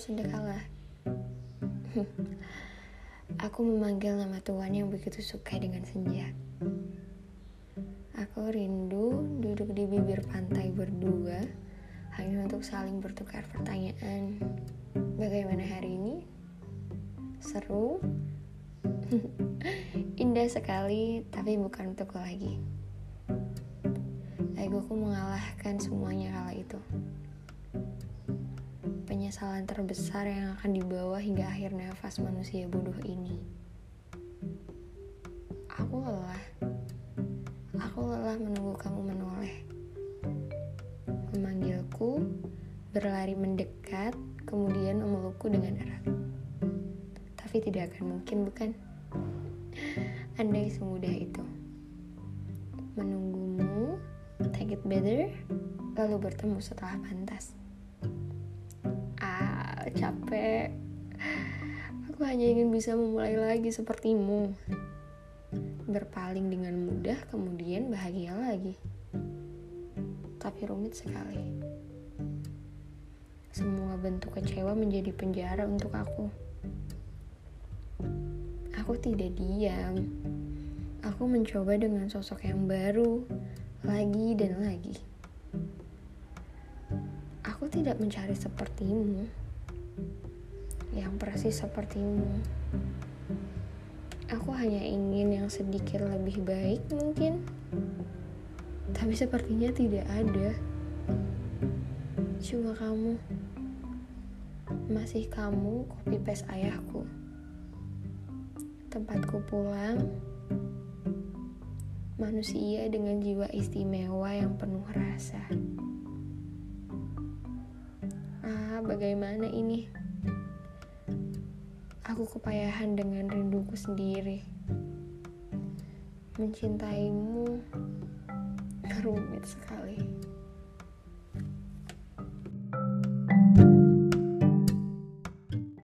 sedekahlah. Aku memanggil nama Tuhan yang begitu suka dengan senja. Aku rindu duduk di bibir pantai berdua hanya untuk saling bertukar pertanyaan. Bagaimana hari ini? Seru? Indah sekali, tapi bukan untukku lagi. Egoku mengalahkan semuanya kala itu penyesalan terbesar yang akan dibawa hingga akhir nafas manusia bodoh ini. Aku lelah. Aku lelah menunggu kamu menoleh. Memanggilku, berlari mendekat, kemudian memelukku dengan erat. Tapi tidak akan mungkin, bukan? Andai semudah itu. Menunggumu, take it better, lalu bertemu setelah pantas capek. Aku hanya ingin bisa memulai lagi sepertimu. Berpaling dengan mudah, kemudian bahagia lagi. Tapi rumit sekali. Semua bentuk kecewa menjadi penjara untuk aku. Aku tidak diam. Aku mencoba dengan sosok yang baru, lagi dan lagi. Aku tidak mencari sepertimu yang persis sepertimu. Aku hanya ingin yang sedikit lebih baik mungkin. Tapi sepertinya tidak ada. Cuma kamu. Masih kamu copy paste ayahku. Tempatku pulang. Manusia dengan jiwa istimewa yang penuh rasa. Ah, bagaimana ini? Aku kepayahan dengan rinduku sendiri. Mencintaimu rumit sekali.